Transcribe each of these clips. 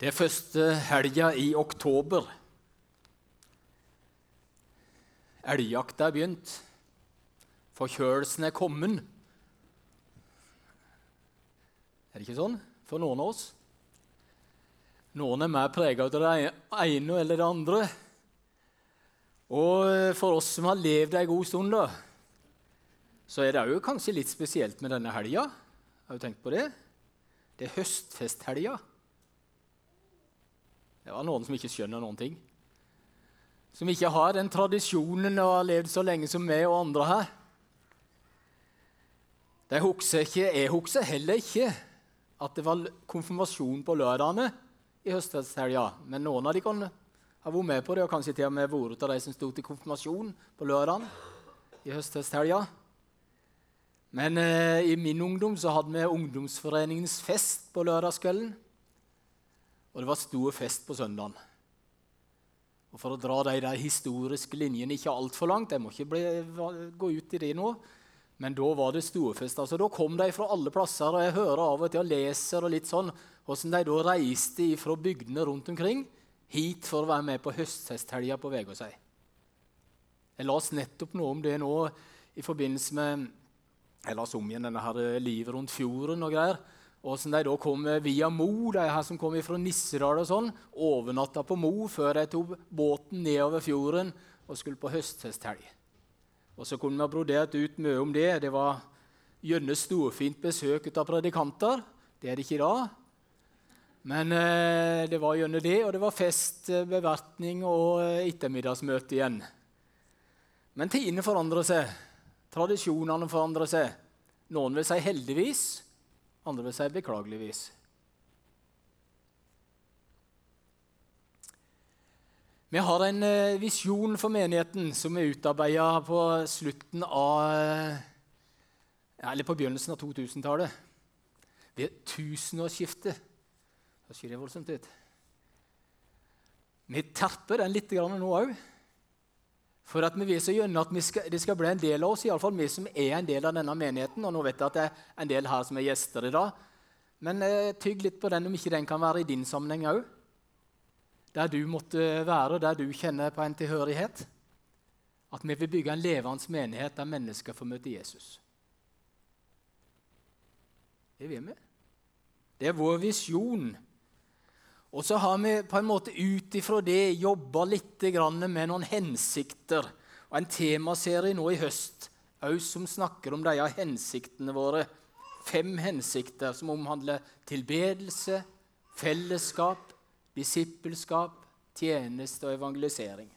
Det er første helga i oktober. Elgjakta er begynt. Forkjølelsen er kommet. Er det ikke sånn for noen av oss? Noen er mer prega av det ene eller det andre. Og for oss som har levd ei god stund, da, så er det jo kanskje litt spesielt med denne helga. Har du tenkt på det? Det er høstfesthelga. Det var noen som ikke skjønner noen ting. Som ikke har den tradisjonen og har levd så lenge som meg og andre her. De husker ikke, Jeg husker heller ikke at det var konfirmasjon på lørdagene i høsthelga. Men noen av de kan ha vært med på det, og kanskje til og med vært av de som sto til konfirmasjon på lørdagen i høstfesthelga. Men eh, i min ungdom så hadde vi ungdomsforeningens fest på lørdagskvelden. Og det var stor fest på søndagen. Og For å dra de der historiske linjene ikke altfor langt Jeg må ikke bli, gå ut i det nå. Men da var det storfest. Altså, da kom de fra alle plasser, og jeg hører av og til og leser og litt sånn, hvordan de da reiste fra bygdene rundt omkring hit for å være med på høsthesthelga på Vegårshei. Jeg las nettopp noe om det nå i forbindelse med Jeg las om igjen denne her livet rundt fjorden og greier. Som de da kom via Mo, de her som kom fra Nissedal og sånn, overnatta på Mo før de tok båten nedover fjorden og skulle på høsthesthelg. Og så kunne vi ha brodert ut mye om det. Det var gjerne storfint besøk av predikanter. Det er det ikke i dag. Men eh, det var gjerne det, og det var fest, eh, bevertning og eh, ettermiddagsmøte igjen. Men tidene forandrer seg. Tradisjonene forandrer seg. Noen vil si heldigvis. Andre si beklageligvis. Vi har en eh, visjon for menigheten som er utarbeida på eh, på begynnelsen av 2000-tallet. Ved tusenårsskiftet. Da ser det voldsomt ut. Vi terper den litt nå òg. For at vi vil så gjerne at skal, det skal bli en del av oss, iallfall vi som er en del av denne menigheten. Og nå vet jeg at det er en del her som er gjester i dag. Men eh, tygg litt på den om ikke den kan være i din sammenheng òg. Der du måtte være, der du kjenner på en tilhørighet. At vi vil bygge en levende menighet der mennesker får møte Jesus. Det vil vi. Det er vår visjon. Og så har vi på en måte ut ifra det jobba litt med noen hensikter. Og en temaserie nå i høst som snakker om de hensiktene våre. Fem hensikter som omhandler tilbedelse, fellesskap, disippelskap, tjeneste og evangelisering.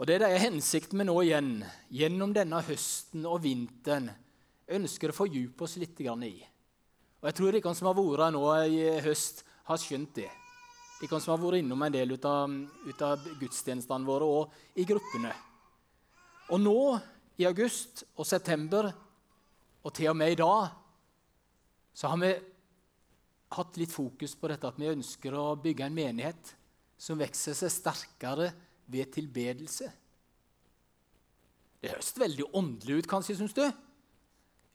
Og Det er hensiktene vi nå igjen, gjennom denne høsten og vinteren, ønsker å fordype oss litt i. Og Jeg tror de som har vært her nå i høst, har skjønt det. De som har vært innom en del ut av, ut av gudstjenestene våre og i gruppene. Og nå, i august og september, og til og med i dag, så har vi hatt litt fokus på dette at vi ønsker å bygge en menighet som vokser seg sterkere ved tilbedelse. Det høres veldig åndelig ut, kanskje, syns du?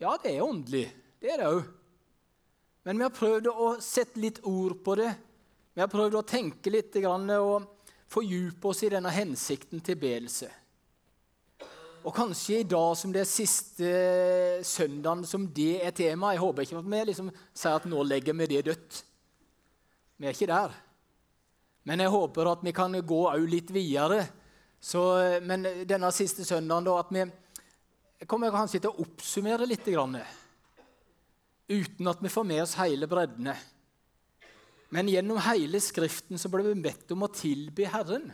Ja, det er åndelig. Det er det òg. Men vi har prøvd å sette litt ord på det. Vi har prøvd å tenke litt og fordype oss i denne hensikten til bedelse. Og kanskje i dag som det er siste søndagen som det er tema. Jeg håper ikke at vi liksom sier at nå legger vi det dødt. Vi er ikke der. Men jeg håper at vi kan gå litt videre. Så, men denne siste søndagen da, at vi kommer kanskje til å oppsummere litt. Grann uten at vi får med oss hele breddene. Men gjennom hele Skriften så ble vi bedt om å tilby Herren,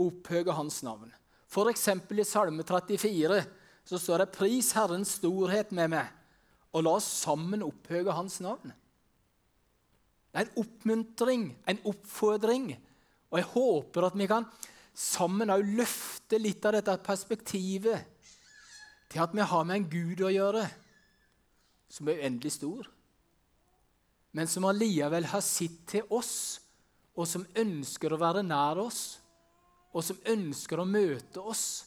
opphøye Hans navn. F.eks. i Salme 34 så står det 'Pris Herrens storhet med meg', og la oss sammen opphøye Hans navn. Det er en oppmuntring, en oppfordring, og jeg håper at vi kan sammen òg løfte litt av dette perspektivet til at vi har med en Gud å gjøre som er uendelig stor, men som allikevel har sitt til oss, og som ønsker å være nær oss, og som ønsker å møte oss,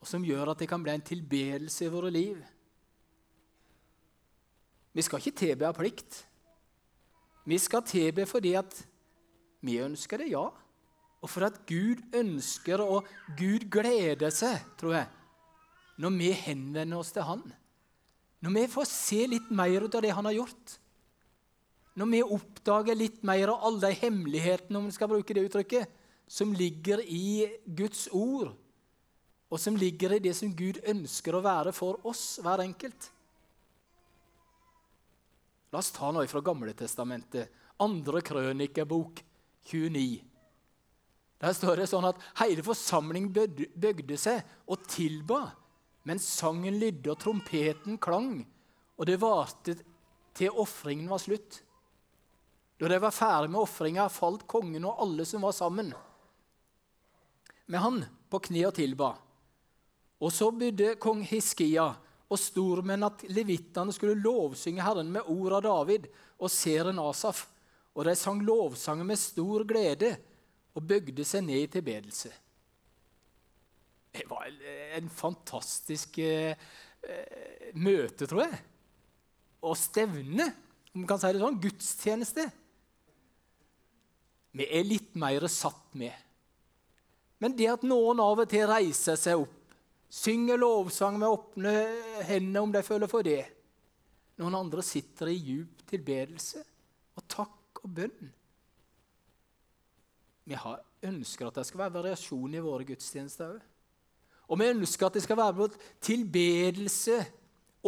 og som gjør at det kan bli en tilbedelse i våre liv. Vi skal ikke tilbe av plikt. Vi skal tilbe fordi at vi ønsker det, ja. Og for at Gud ønsker, og Gud gleder seg, tror jeg, når vi henvender oss til Han. Når vi får se litt mer av det Han har gjort. Når vi oppdager litt mer av alle de hemmelighetene om vi skal bruke det uttrykket, som ligger i Guds ord, og som ligger i det som Gud ønsker å være for oss, hver enkelt. La oss ta noe fra Gamle Testamentet. Andre krønikebok 29. Der står det sånn at hele forsamlingen bøgde seg og tilba, mens sangen lydde og trompeten klang, og det varte til ofringen var slutt. Da de var ferdig med ofringa, falt kongen og alle som var sammen med han, på kne og tilba. Og så bydde kong Hiskia og stormenn at levittene skulle lovsynge Herren med ord av David og seren Asaf. Og de sang lovsanger med stor glede og bygde seg ned i tilbedelse. Det var en fantastisk eh, eh, møte, tror jeg. Og stevne, om man kan si det sånn. Gudstjeneste. Vi er litt mer satt med. Men det at noen av og til reiser seg opp, synger lovsang med åpne hender om de føler for det Noen andre sitter i djup tilbedelse og takk og bønn. Vi har ønsker at det skal være variasjon i våre gudstjenester òg. Og vi ønsker at det skal være både tilbedelse,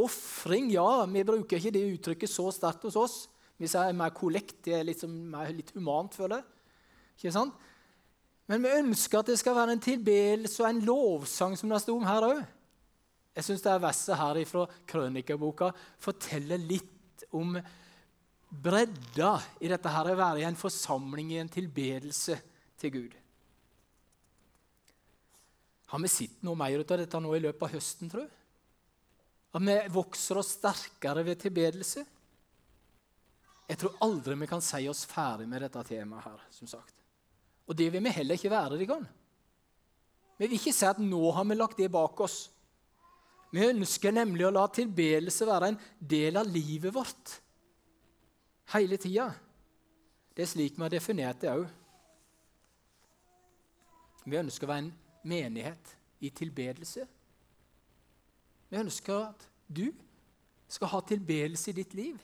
ofring Ja, vi bruker ikke det uttrykket så sterkt hos oss. Vi sier mer kollekt. Det er liksom, mer, litt humant, føler jeg. Ikke sant? Men vi ønsker at det skal være en tilbedelse og en lovsang, som det sto om her òg. Jeg syns det er verset her fra krønikerboka forteller litt om bredda i dette her å være i en forsamling, i en tilbedelse til Gud. Har vi sett noe mer ut av dette nå i løpet av høsten, tror jeg? At vi vokser oss sterkere ved tilbedelse? Jeg tror aldri vi kan si oss ferdig med dette temaet her, som sagt. Og det vil vi heller ikke være. i gang. Vi vil ikke si at nå har vi lagt det bak oss. Vi ønsker nemlig å la tilbedelse være en del av livet vårt hele tida. Det er slik vi har definert det òg. Vi ønsker å være en menighet i tilbedelse. Vi ønsker at du skal ha tilbedelse i ditt liv.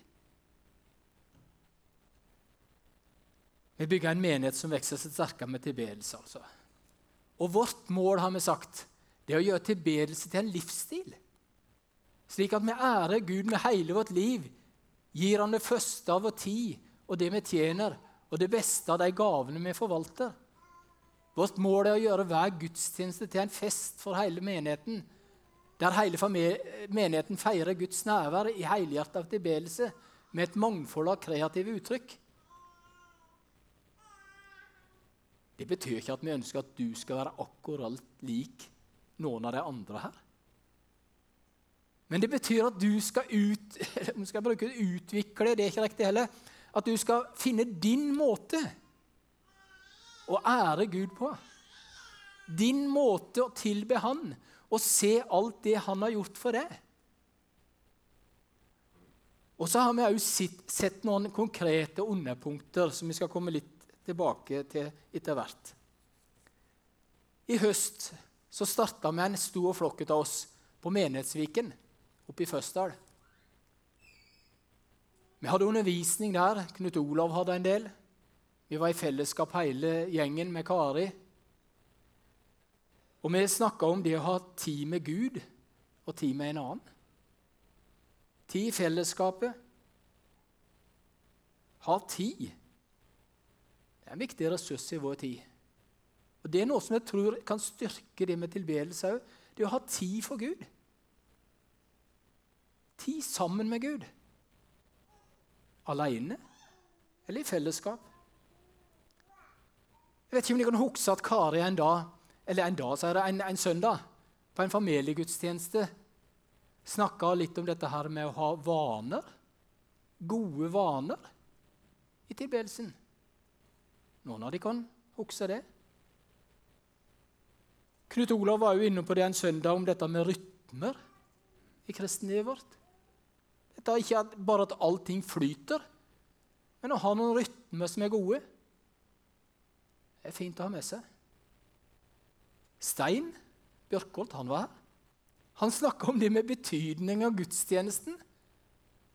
Vi bygger en menighet som vokser seg sterkere med tilbedelse. altså. Og vårt mål, har vi sagt, det er å gjøre tilbedelse til en livsstil. Slik at vi ærer Gud med hele vårt liv gir han det første av vår tid og det vi tjener, og det beste av de gavene vi forvalter. Vårt mål er å gjøre hver gudstjeneste til en fest for hele menigheten, der hele menigheten feirer Guds nærvær i helhjertet tilbedelse med et mangfold av kreative uttrykk. Det betyr ikke at vi ønsker at du skal være akkurat lik noen av de andre her. Men det betyr at du skal, ut, skal bruke, utvikle det er ikke riktig heller, at du skal finne din måte å ære Gud på. Din måte å tilbe Han og se alt det Han har gjort for deg. Og så har vi òg sett noen konkrete underpunkter som vi skal komme litt tilbake til etter hvert. I høst så starta vi en stor flokk av oss på Menighetsviken oppe i Føsdal. Vi hadde undervisning der. Knut Olav hadde en del. Vi var i fellesskap hele gjengen med Kari. Og vi snakka om det å ha tid med Gud og tid med en annen. Tid i fellesskapet. Ha tid. Det er en viktig ressurs i vår tid. Og Det er noe som jeg tror kan styrke det med tilbedelse òg. Det å ha tid for Gud tid sammen med Gud. Alene eller i fellesskap. Jeg vet ikke om de kan huske at Kari en dag, eller en dag, så er det en, en søndag på en familiegudstjeneste snakka litt om dette her med å ha vaner. Gode vaner i tilbedelsen. Noen av de kan huske det. Knut Olav var jo inne på det en søndag om dette med rytmer i kristenlivet vårt. Dette er ikke bare at allting flyter, Men å ha noen rytmer som er gode, er fint å ha med seg. Stein Bjørkholt han var her. Han snakka om det med betydning av gudstjenesten.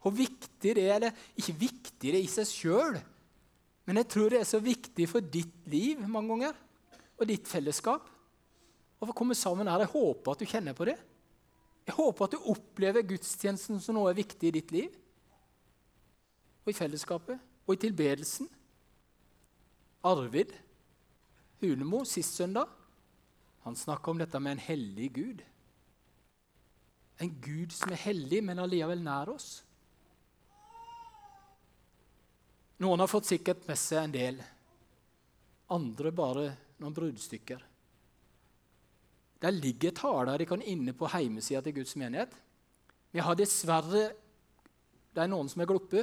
Hvor viktig det er. Eller ikke viktig det er i seg sjøl, men jeg tror det er så viktig for ditt liv mange ganger, og ditt fellesskap. Og for å komme sammen her. Jeg håper at du kjenner på det. Jeg håper at du opplever gudstjenesten som noe viktig i ditt liv. Og i fellesskapet. Og i tilbedelsen. Arvid Hunemo sist søndag han snakka om dette med en hellig Gud. En Gud som er hellig, men allikevel nær oss. Noen har fått sikkert med seg en del, andre bare noen bruddstykker. Der ligger taler de kan inne på hjemmesida til Guds menighet. Vi har dessverre Det er noen som er gluppe.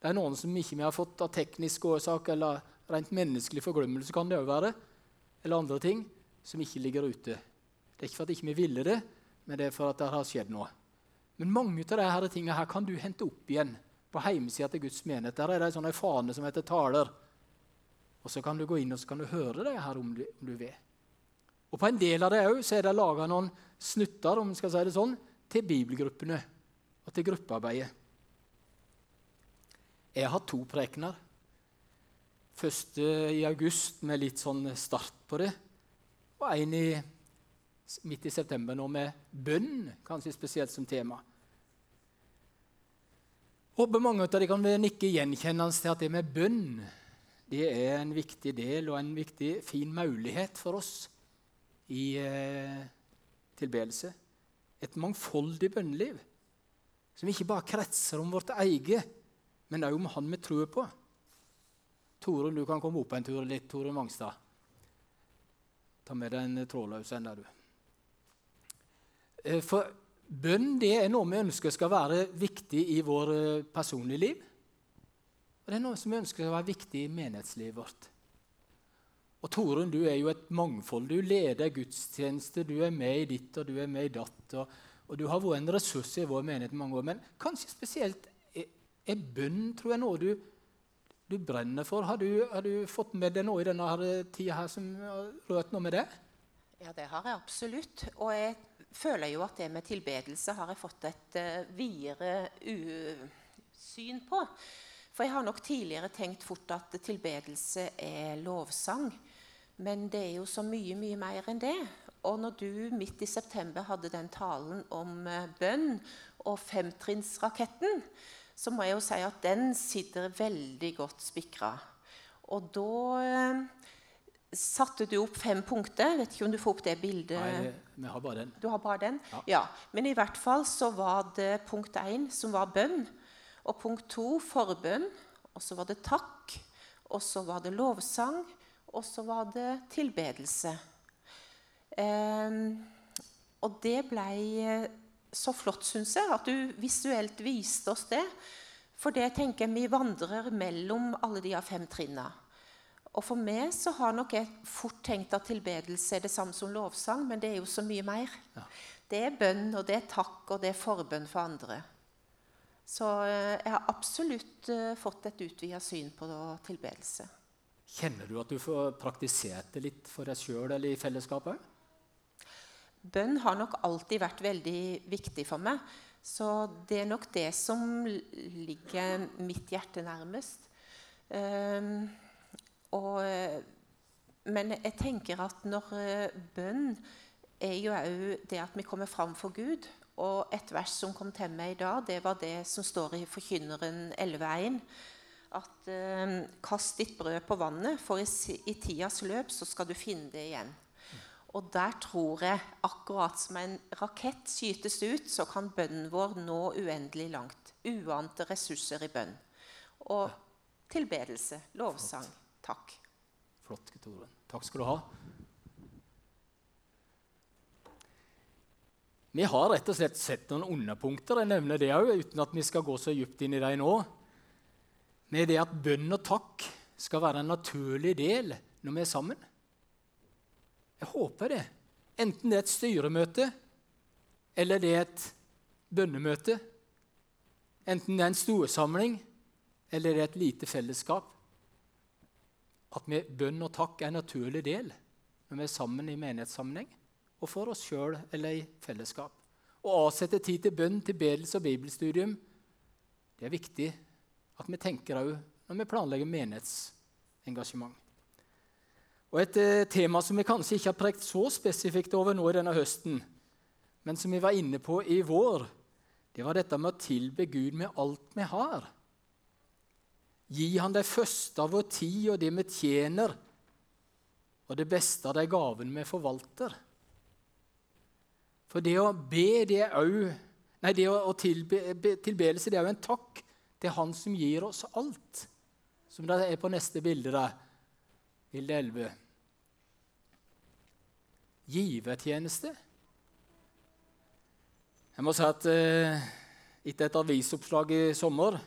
Det er noen som ikke vi har fått av teknisk årsak eller rent menneskelig forglemmelse, kan det jo være, eller andre ting, som ikke ligger ute. Det er ikke for at ikke vi ikke ville det, men det er for at det har skjedd noe. Men mange av disse tingene her kan du hente opp igjen på hjemmesida til Guds menighet. Der er det en sånn fane som heter 'taler'. Og Så kan du gå inn og så kan du høre det her om du, om du vil. Og På en del av det også, er det laga noen snutter om skal si det sånn, til bibelgruppene og til gruppearbeidet. Jeg har to prekener. Første i august med litt sånn start på det. Og en i, midt i september nå med bønn, kanskje spesielt som tema. Håper mange av dere kan nikke gjenkjennende til at det med bønn det er en viktig del og en viktig, fin mulighet for oss i eh, tilbedelse. Et mangfoldig bønneliv som ikke bare kretser om vårt eget, men òg om Han vi tror på. Torunn, du kan komme opp en tur litt, Torunn Mangstad. Ta med deg en trådløs en der, du. Eh, for Bønn det er noe vi ønsker skal være viktig i vår eh, personlige liv. Og det er noe som vi ønsker skal være viktig i menighetslivet vårt. Og Torunn, du er jo et mangfold. Du leder gudstjeneste, du er med i ditt og du er med i datt. Og, og du har vært en ressurs i vår menighet mange år. Men kanskje spesielt er, er bønn tror jeg, noe du, du brenner for. Har du, har du, fått med deg noe i denne tida her som har rørt noe med det? Ja, det har jeg absolutt. Og jeg føler jo at det med tilbedelse har jeg fått et uh, videre syn på. For jeg har nok tidligere tenkt fort at tilbedelse er lovsang. Men det er jo så mye, mye mer enn det. Og når du midt i september hadde den talen om uh, bønn og femtrinnsraketten, så må jeg jo si at den sitter veldig godt spikra. Og da uh, satte du opp fem punkter. Vet ikke om du får opp det bildet? Nei, vi har bare den. Du har bare den? Ja. ja. Men i hvert fall så var det punkt én, som var bønn. Og punkt to forbønn. Og så var det takk. Og så var det lovsang. Og så var det tilbedelse. Eh, og det ble så flott, syns jeg, at du visuelt viste oss det. For det tenker jeg vi vandrer mellom alle de fem trinna. Og For meg så har nok jeg fort tenkt at tilbedelse er det samme som lovsang, men det er jo så mye mer. Ja. Det er bønn, og det er takk, og det er forbønn for andre. Så eh, jeg har absolutt uh, fått et utvida syn på tilbedelse. Kjenner du at du får praktisert det litt for deg sjøl eller i fellesskapet? Bønn har nok alltid vært veldig viktig for meg. Så det er nok det som ligger mitt hjerte nærmest. Um, og, men jeg tenker at når eh, bønn er jo òg det at vi kommer fram for Gud. Og et vers som kom til meg i dag, det var det som står i Forkynneren 11.1. At um, 'kast ditt brød på vannet, for i, i tidas løp så skal du finne det igjen'. Og der tror jeg, akkurat som en rakett skytes ut, så kan bønnen vår nå uendelig langt. Uante ressurser i bønn. Og tilbedelse, lovsang. Takk. Flott, Ketoren. Takk skal du ha. Vi har rett og slett sett noen underpunkter. Jeg nevner det òg, uten at vi skal gå så dypt inn i dem nå. Med det at bønn og takk skal være en naturlig del når vi er sammen. Jeg håper det. Enten det er et styremøte, eller det er et bønnemøte. Enten det er en storsamling, eller det er et lite fellesskap? At vi, bønn og takk er en naturlig del når vi er sammen i menighetssammenheng, og for oss sjøl eller i fellesskap. Å avsette tid til bønn, tilbedelse og bibelstudium det er viktig at vi tenker òg når vi planlegger menighetsengasjement. Og Et eh, tema som vi kanskje ikke har prekt så spesifikt over nå i denne høsten, men som vi var inne på i vår, det var dette med å tilbe Gud med alt vi har. Gi Han det første av vår tid og det vi tjener, og det beste av de gavene vi forvalter. For det å be, det er òg Nei, det å, tilbe, tilbedelse det er jo en takk til Han som gir oss alt. Som det er på neste bilde der. Bilde 11. Givertjeneste. Jeg må si at eh, etter et avisoppslag i sommer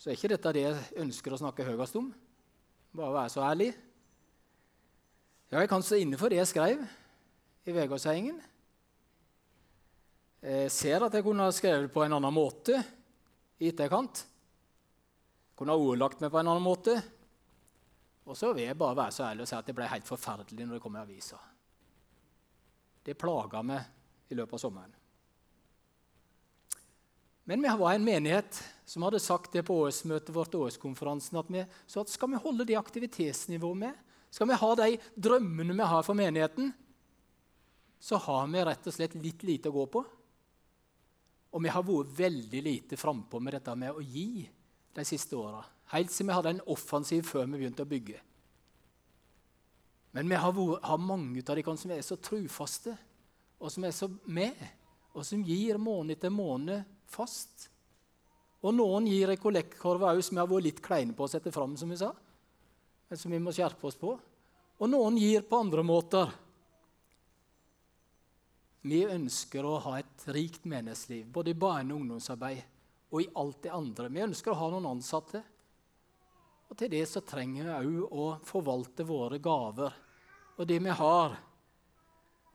så er ikke dette det jeg ønsker å snakke høyest om. Bare være så ærlig. Ja, jeg kan stå inne for det jeg skrev i Vegårsheiingen. Jeg ser at jeg kunne ha skrevet på en annen måte i etterkant. Kunne ha ordlagt meg på en annen måte. Og så vil jeg bare være så ærlig og si at det ble helt forferdelig når det kom i avisa. Det plaga meg i løpet av sommeren. Men vi var en menighet som hadde sagt det på årsmøtet vårt, årskonferansen, at vi, så at skal vi holde det aktivitetsnivået med, skal vi ha de drømmene vi har for menigheten, så har vi rett og slett litt lite å gå på. Og vi har vært veldig lite frampå med dette med å gi de siste åra. Helt siden vi hadde en offensiv før vi begynte å bygge. Men vi har, har mange av de som er så trufaste, og som er så med, og som gir måned etter måned fast. Og noen gir ei kollektkorv òg som vi har vært litt kleine på å sette fram, som vi sa. Men som vi må skjerpe oss på. Og noen gir på andre måter. Vi ønsker å ha et rikt menighetsliv, både i barne- og ungdomsarbeid og i alt det andre. Vi ønsker å ha noen ansatte. Og til det så trenger vi òg å forvalte våre gaver og det vi har.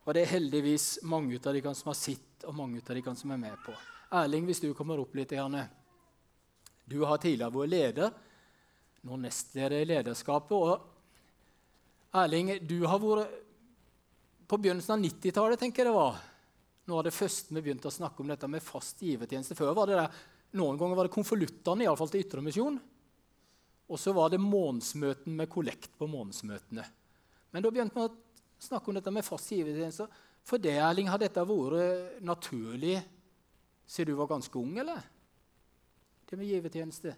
Og det er heldigvis mange av de som har sett, og mange av de som er med på. Erling, hvis du kommer opp litt. Gjerne. Du har tidligere vært leder, nå nestleder i lederskapet. Og Erling, du har vært på begynnelsen av 90-tallet, tenker jeg det var. Noe av det første vi begynte å snakke om dette med fast givertjeneste. Før var det der, Noen ganger var det konvoluttene, iallfall til Ytremisjon. Og så var det månedsmøten med kollekt på månedsmøtene. Men da begynte vi å snakke om dette med fast givertjeneste. For deg, Erling, har dette vært naturlig siden du var ganske ung, eller? Det med givertjeneste?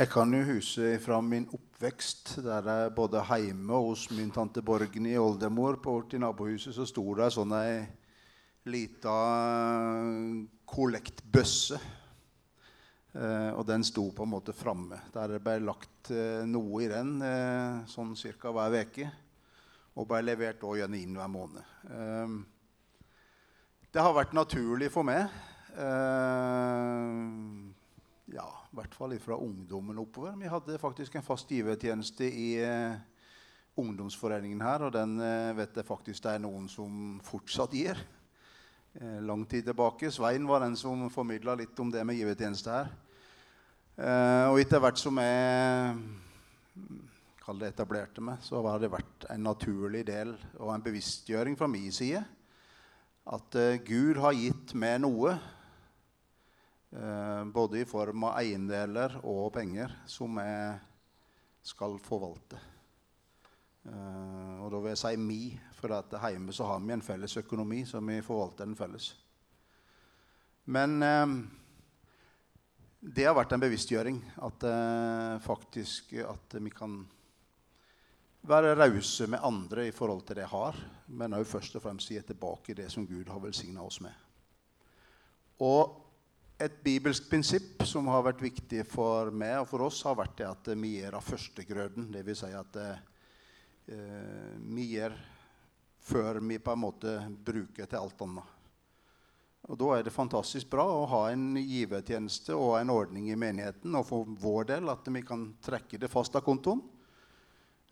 Jeg kan jo huske fra min oppvekst, der jeg både hjemme hos min tante Borgny oldemor på vårt i nabohuset, så sto det sånn ei lita kollektbøsse. Eh, og den sto på en måte framme. Der det ble lagt eh, noe i den eh, sånn ca. hver uke. Og ble levert også gjennom inn hver måned. Det har vært naturlig for meg. Ja, i hvert fall fra ungdommen oppover. Vi hadde faktisk en fast givertjeneste i ungdomsforeningen her, og den vet jeg faktisk det er noen som fortsatt gir. Eh, lang tid tilbake. Svein var den som formidla litt om det med givertjeneste her. Eh, og etter hvert som jeg kall det etablerte meg, så har det vært en naturlig del og en bevisstgjøring fra min side at eh, Gud har gitt meg noe Eh, både i form av eiendeler og penger som jeg skal forvalte. Eh, og da vil jeg si mi, for at hjemme så har vi en felles økonomi, så vi forvalter den felles. Men eh, det har vært en bevisstgjøring at faktisk at vi kan være rause med andre i forhold til det jeg har, men òg først og fremst gi tilbake det som Gud har velsigna oss med. Og et bibelsk prinsipp som har vært viktig for meg og for oss, har vært det at vi gir av førstegrøden. Dvs. Si at eh, vi gir før vi på en måte bruker til alt annet. Og Da er det fantastisk bra å ha en givertjeneste og en ordning i menigheten. Og for vår del at vi kan trekke det fast av kontoen.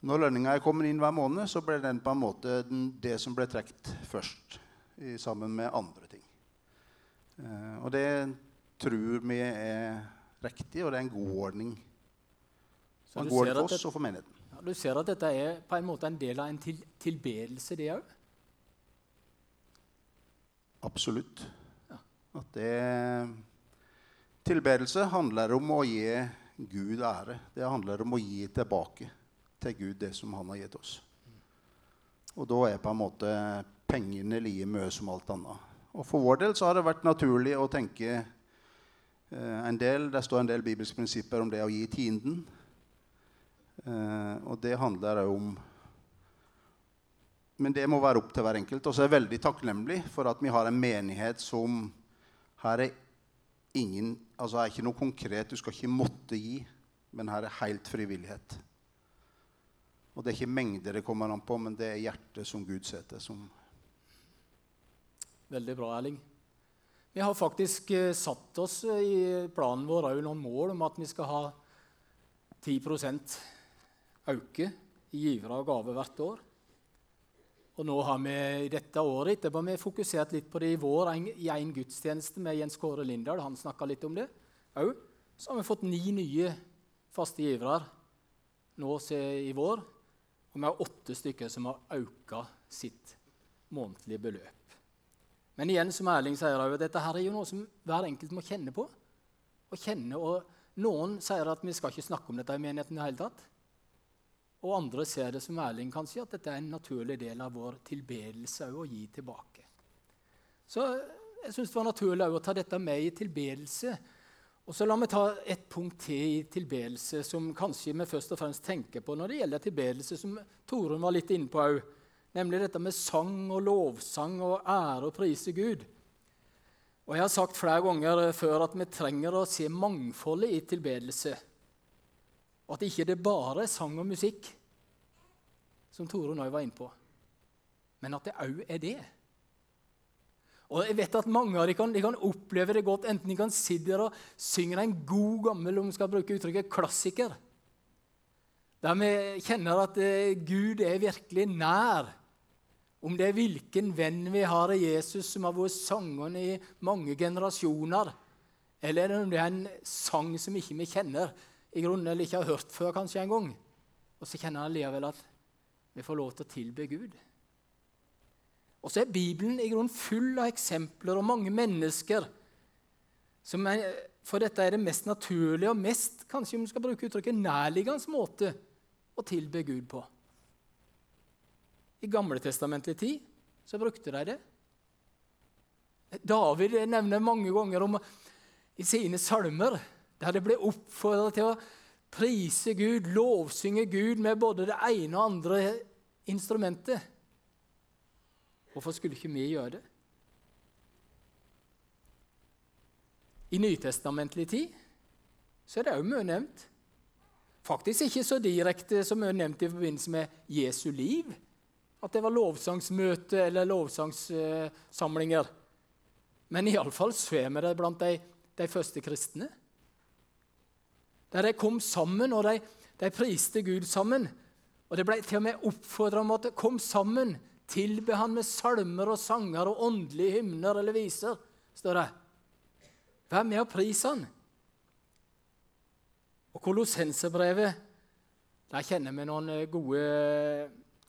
Når lønninga er kommet inn hver måned, så ble den på en måte det som ble trukket først. sammen med andre ting. Eh, og det tror vi er riktig, og det er en god ordning. Så en god ordning for oss og for menigheten. Du ser at dette er på en måte en del av en til, tilbedelse, det òg? Absolutt. Ja. At det Tilbedelse handler om å gi Gud ære. Det handler om å gi tilbake til Gud det som han har gitt oss. Og da er på en måte pengene like mye som alt annet. Og for vår del så har det vært naturlig å tenke eh, en del, Det står en del bibelske prinsipper om det å gi tienden. Eh, og det handler òg om men det må være opp til hver enkelt. Og så er jeg veldig takknemlig for at vi har en menighet som Her er ingen Altså er ikke noe konkret. Du skal ikke måtte gi, men her er helt frivillighet. Og det er ikke mengder det kommer an på, men det er hjertet som Gud setter. Som Veldig bra, Erling. Vi har faktisk eh, satt oss eh, i planen vår òg noen mål om at vi skal ha 10 øke i givere og gaver hvert år. Og nå har vi i dette året etterpå vi fokusert litt på det i vår i en gudstjeneste med Jens Kåre Lindahl. Han snakka litt om det òg. Så har vi fått ni nye faste givere nå i vår. Og vi har åtte stykker som har økt sitt månedlige beløp. Men igjen, som Erling sier, også, dette her er jo noe som hver enkelt må kjenne på. Og kjenne, og Noen sier at vi skal ikke snakke om dette i menigheten i det hele tatt. Og andre ser det som Erling kan si, at dette er en naturlig del av vår tilbedelse å gi tilbake. Så jeg syns det var naturlig å ta dette med i tilbedelse. Og så La meg ta et punkt til i tilbedelse som kanskje vi først og fremst tenker på når det gjelder tilbedelse, som Torunn var litt inne på òg, nemlig dette med sang og lovsang og ære og prise Gud. Og Jeg har sagt flere ganger før at vi trenger å se mangfoldet i tilbedelse. Og at ikke det bare er sang og musikk, som Torunn òg var inne på, men at det òg er det. Og jeg vet at Mange av de kan, de kan oppleve det godt, enten de kan sitte der og synge en god, gammel om skal bruke uttrykket, klassiker. Der vi kjenner at eh, Gud er virkelig nær. Om det er hvilken venn vi har i Jesus som har vært sangeren i mange generasjoner, eller om det er en sang som ikke vi kjenner i grunnen, eller ikke har hørt før kanskje en gang. Og så kjenner han likevel at vi får lov til å tilbe Gud. Og så er Bibelen i grunnen full av eksempler og mange mennesker som er, For dette er det mest naturlige og mest kanskje om skal bruke uttrykket, nærliggende måte å tilbe Gud på. I gamletestamentlig tid så brukte de det. David nevner mange ganger om i sine salmer der det ble oppfordret til å prise Gud, lovsynge Gud med både det ene og andre instrumentet. Hvorfor skulle ikke vi gjøre det? I nytestamentlig tid så er det òg mye nevnt. Faktisk ikke så direkte som mye nevnt i forbindelse med Jesu liv. At det var lovsangsmøte eller lovsangssamlinger. Men iallfall så er vi det blant de, de første kristne. Der de kom sammen, og de, de priste Gud sammen. Og Det ble til og med oppfordra om at kom sammen, tilbe han med salmer og sanger og åndelige hymner eller viser, står det. Vær med og pris han. Og Kolossenserbrevet, der kjenner vi noen gode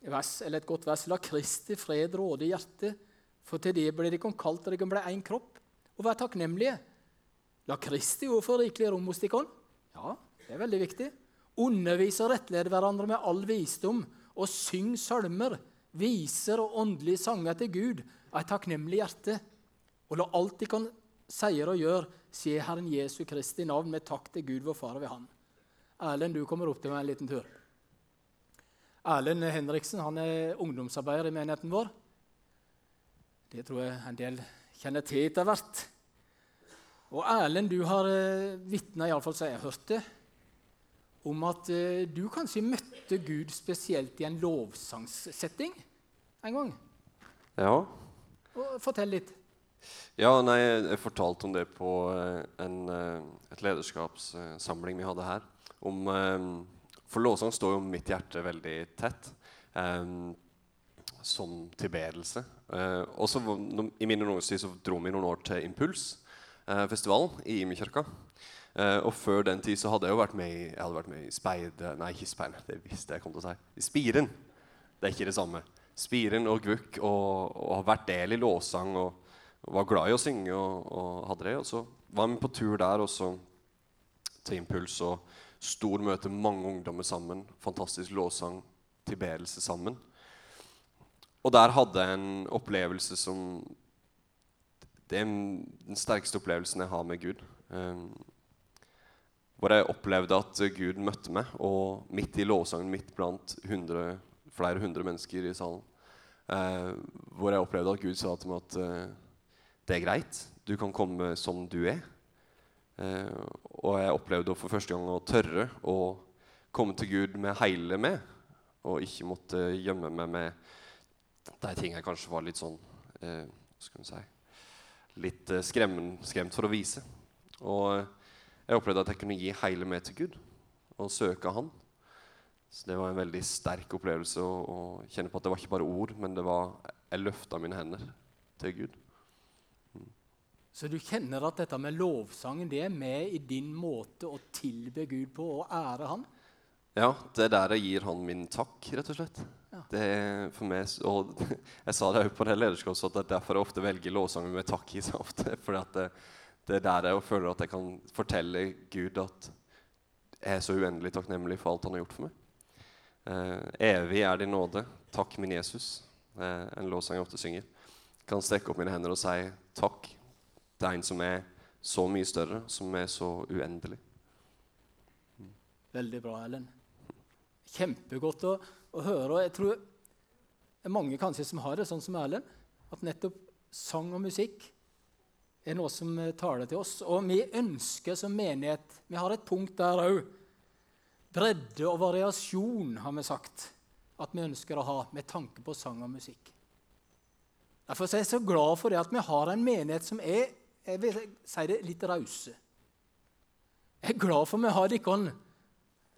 vers, eller et godt vers. La Kristi fred råde i hjertet, for til det blir de kalt, og de ble én kropp. Og vær takknemlige. La Kristi ord få rikelig rom hos dere. Ja, det er veldig viktig. Undervis og rettled hverandre med all visdom, og syng salmer, viser og åndelige sanger til Gud av et takknemlig hjerte. Og la alt de kan sier og gjør, skje Herren Jesu Kristi navn med takk til Gud vår Far ved Han. Erlend, du kommer opp til meg en liten tur. Erlend Henriksen han er ungdomsarbeider i menigheten vår. Det tror jeg en del kjenner til etter hvert. Og Erlend, du har eh, vitna, iallfall så jeg har hørt det, om at eh, du kanskje møtte Gud spesielt i en lovsangssetting en gang. Ja. Og fortell litt. ja, nei, jeg fortalte om det på eh, en, eh, et lederskapssamling vi hadde her. Om, for lovsang står jo mitt hjerte veldig tett. Um, som tilbedelse. Uh, og så I min ungdomstid så dro vi noen år til Impulsfestivalen i Imekirka. Eh, og før den tid så hadde jeg jo vært med i, jeg hadde vært med i Speide Nei, ikke Speide, det visste jeg kom til å si. I Spiren. Det er ikke det samme. Spiren og Gvuk og, og har vært del i låssang og, og var glad i å synge og, og hadde det. Og så var vi på tur der også til Impuls og stor møte, mange ungdommer sammen. Fantastisk låssang, tilbedelse sammen. Og der hadde jeg en opplevelse som Det er den sterkeste opplevelsen jeg har med Gud. Um, hvor jeg opplevde at Gud møtte meg, og midt i lovsangen, midt blant hundre, flere hundre mennesker i salen, uh, hvor jeg opplevde at Gud sa til meg at uh, det er greit, du kan komme som du er. Uh, og jeg opplevde for første gang å tørre å komme til Gud med hele meg, og ikke måtte gjemme meg med de tingene jeg kanskje var litt sånn eh, skal man si, litt eh, skremt for å vise. Og eh, jeg opplevde at jeg kunne gi hele meg til Gud og søke Han. Så det var en veldig sterk opplevelse å, kjenne på at det var ikke bare ord, men det var, jeg løfta mine hender til Gud. Så du kjenner at dette med lovsangen det er med i din måte å tilbe Gud på og ære Han? Ja, det er der jeg gir han min takk, rett og slett. Ja. Det er for meg, og Jeg sa det òg på det lederskapet, at det er derfor jeg ofte velger lovsanger med takk i seg ofte. For det, det er der jeg føler at jeg kan fortelle Gud at jeg er så uendelig takknemlig for alt han har gjort for meg. Eh, evig er din nåde. Takk, min Jesus. Eh, en lovsang jeg ofte synger. Jeg kan strekke opp mine hender og si takk til en som er så mye større, som er så uendelig. Veldig bra, Ellen. Kjempegodt å, å høre. og Jeg tror det er mange kanskje som har det sånn som Erlend. At nettopp sang og musikk er noe som eh, taler til oss. Og vi ønsker som menighet Vi har et punkt der òg. Bredde og variasjon, har vi sagt at vi ønsker å ha med tanke på sang og musikk. Derfor er jeg så glad for det at vi har en menighet som er jeg vil si det, litt rause. Jeg er glad for at vi har dere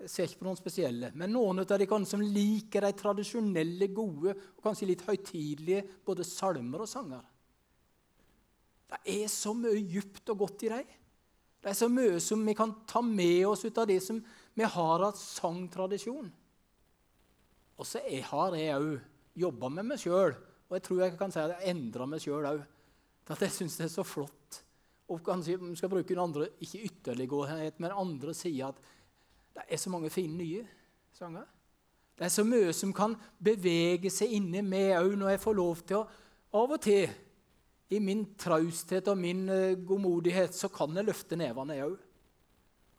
ser ikke på noen spesielle, men noen av dere som liker de tradisjonelle, gode og kanskje litt høytidelige både salmer og sanger. Det er så mye djupt og godt i dem. Det er så mye som vi kan ta med oss ut av det som vi har av sangtradisjon. Og så har jeg òg jobba med meg sjøl, og jeg tror jeg kan si at jeg endra meg sjøl òg. At jeg syns det er så flott. Og kanskje vi skal bruke den andre, ikke ytterliggåenhet, men andre sida at det er så mange fine nye sanger. Det er så mye som kan bevege seg inni meg òg når jeg får lov til å Av og til, i min trausthet og min uh, godmodighet, så kan jeg løfte nevene, jeg òg.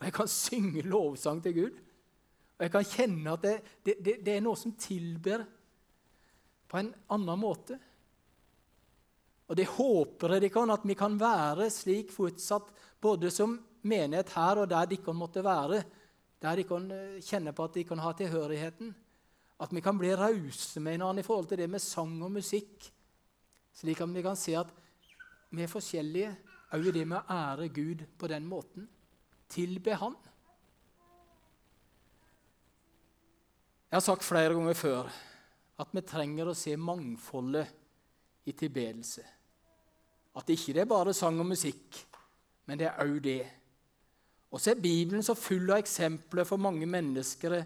Og jeg kan synge lovsang til Gud. Og jeg kan kjenne at det, det, det, det er noe som tilber på en annen måte. Og det håper jeg dere, at vi kan være slik fortsatt, både som menighet her og der dere måtte være, der de kan eh, kjenne på at de kan ha tilhørigheten. At vi kan bli rause med hverandre i forhold til det med sang og musikk. Slik at vi kan se at vi er forskjellige òg i det med å ære Gud på den måten. Tilbe Han. Jeg har sagt flere ganger før at vi trenger å se mangfoldet i tilbedelse. At ikke det er bare sang og musikk, men det er òg det. Og så er Bibelen så full av eksempler for mange mennesker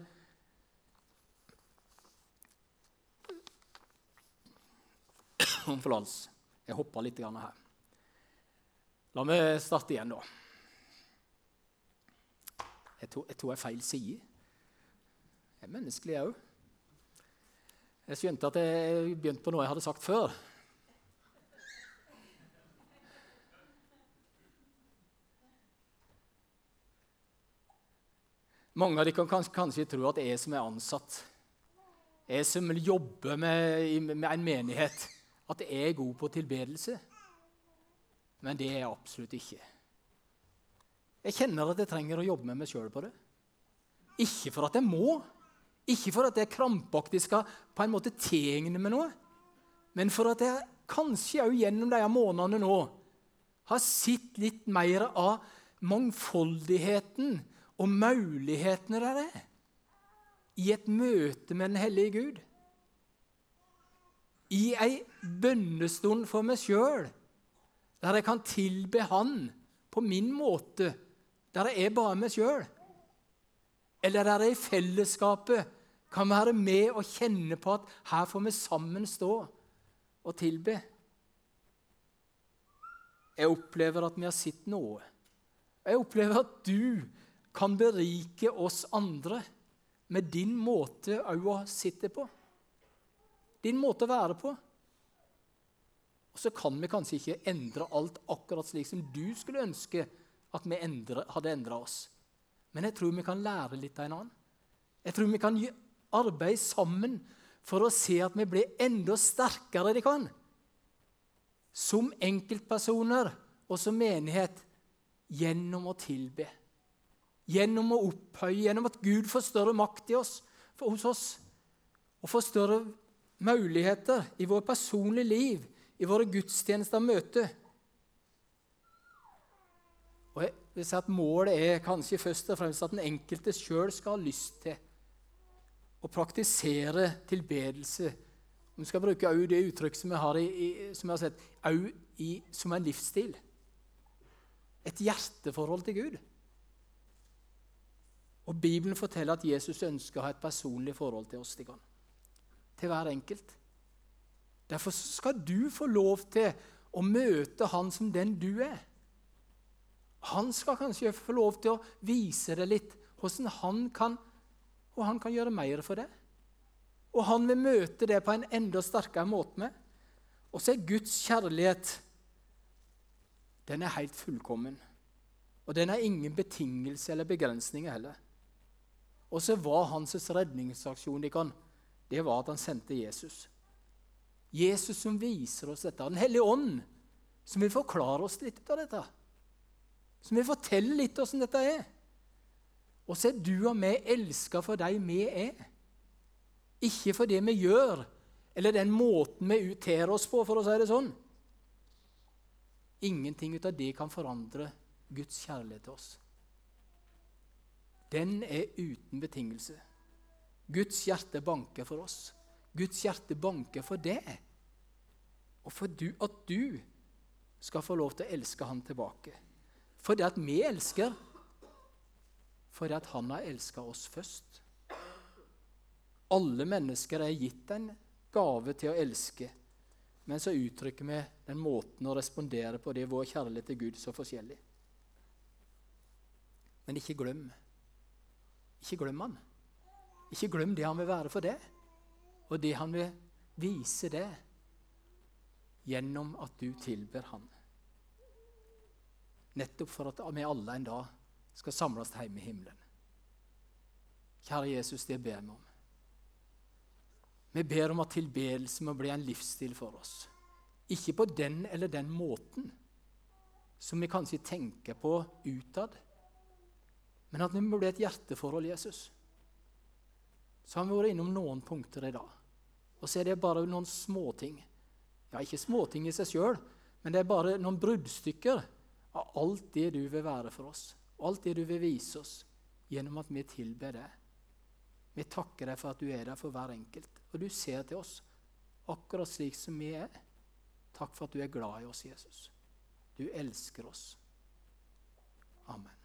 om. Jeg hoppa litt her. La meg starte igjen, da. Jeg, tror jeg er feil side. Jeg er menneskelig, jeg òg. Jeg skjønte at jeg begynte på noe jeg hadde sagt før. Mange av dere kan kanskje, tro at jeg som er ansatt, jeg som jobber med, med en menighet, at jeg er god på tilbedelse. Men det er jeg absolutt ikke. Jeg kjenner at jeg trenger å jobbe med meg sjøl på det. Ikke for at jeg må, ikke for at jeg krampaktig skal på en måte tegne med noe, men for at jeg kanskje òg gjennom disse månedene nå har sett litt mer av mangfoldigheten og mulighetene der er i et møte med den hellige Gud. i ei bønnestund for meg sjøl, der jeg kan tilbe Han på min måte, der jeg er bare meg sjøl, eller der jeg i fellesskapet kan være med og kjenne på at her får vi sammen stå og tilbe. Jeg opplever at vi har sett noe. Jeg opplever at du kan berike oss andre med din måte å sitte på. Din måte å være på. Og så kan vi kanskje ikke endre alt akkurat slik som du skulle ønske at vi endre, hadde endra oss. Men jeg tror vi kan lære litt av en annen. Jeg tror vi kan arbeide sammen for å se at vi blir enda sterkere de kan. Som enkeltpersoner og som menighet gjennom å tilbe. Gjennom å opphøye, gjennom at Gud får større makt i oss, hos oss. Og får større muligheter i vårt personlige liv, i våre gudstjenester og møter. Og jeg vil si at Målet er kanskje først og fremst at den enkelte sjøl skal ha lyst til å praktisere tilbedelse. Vi skal bruke det uttrykket som vi har, i, som har sett, i, som en livsstil. Et hjerteforhold til Gud. Og Bibelen forteller at Jesus ønsker å ha et personlig forhold til oss. Til hver enkelt. Derfor skal du få lov til å møte han som den du er. Han skal kanskje få lov til å vise deg litt hvordan han kan og han kan gjøre mer for det. Og han vil møte det på en enda sterkere måte med. Og så er Guds kjærlighet den er helt fullkommen. Og den har ingen betingelser eller begrensninger heller. Og så var hans redningsaksjon det var at han sendte Jesus. Jesus som viser oss dette. Den hellige ånd som vil forklare oss litt av dette. Som vil fortelle litt hvordan dette er. Og så er du og vi elska for de vi er. Ikke for det vi gjør, eller den måten vi uter oss på, for å si det sånn. Ingenting ut av det kan forandre Guds kjærlighet til oss. Den er uten betingelse. Guds hjerte banker for oss. Guds hjerte banker for det. Og for du, at du skal få lov til å elske han tilbake. For det at vi elsker, fordi at han har elska oss først. Alle mennesker er gitt en gave til å elske, men så uttrykker vi den måten å respondere på det vår kjærlighet til Gud så forskjellig. Men ikke glem. Ikke glem han. Ikke glem det han vil være for det, og det han vil vise det gjennom at du tilber han. Nettopp for at vi alle en dag skal samles hjemme i himmelen. Kjære Jesus, det ber vi om. Vi ber om at tilbedelse må bli en livsstil for oss. Ikke på den eller den måten som vi kanskje tenker på utad, men at det må bli et hjerteforhold, Jesus. Så har vi vært innom noen punkter i dag. Og så er det bare noen småting. Ja, ikke småting i seg sjøl, men det er bare noen bruddstykker av alt det du vil være for oss. Og alt det du vil vise oss gjennom at vi tilber deg. Vi takker deg for at du er der for hver enkelt, og du ser til oss akkurat slik som vi er. Takk for at du er glad i oss, Jesus. Du elsker oss. Amen.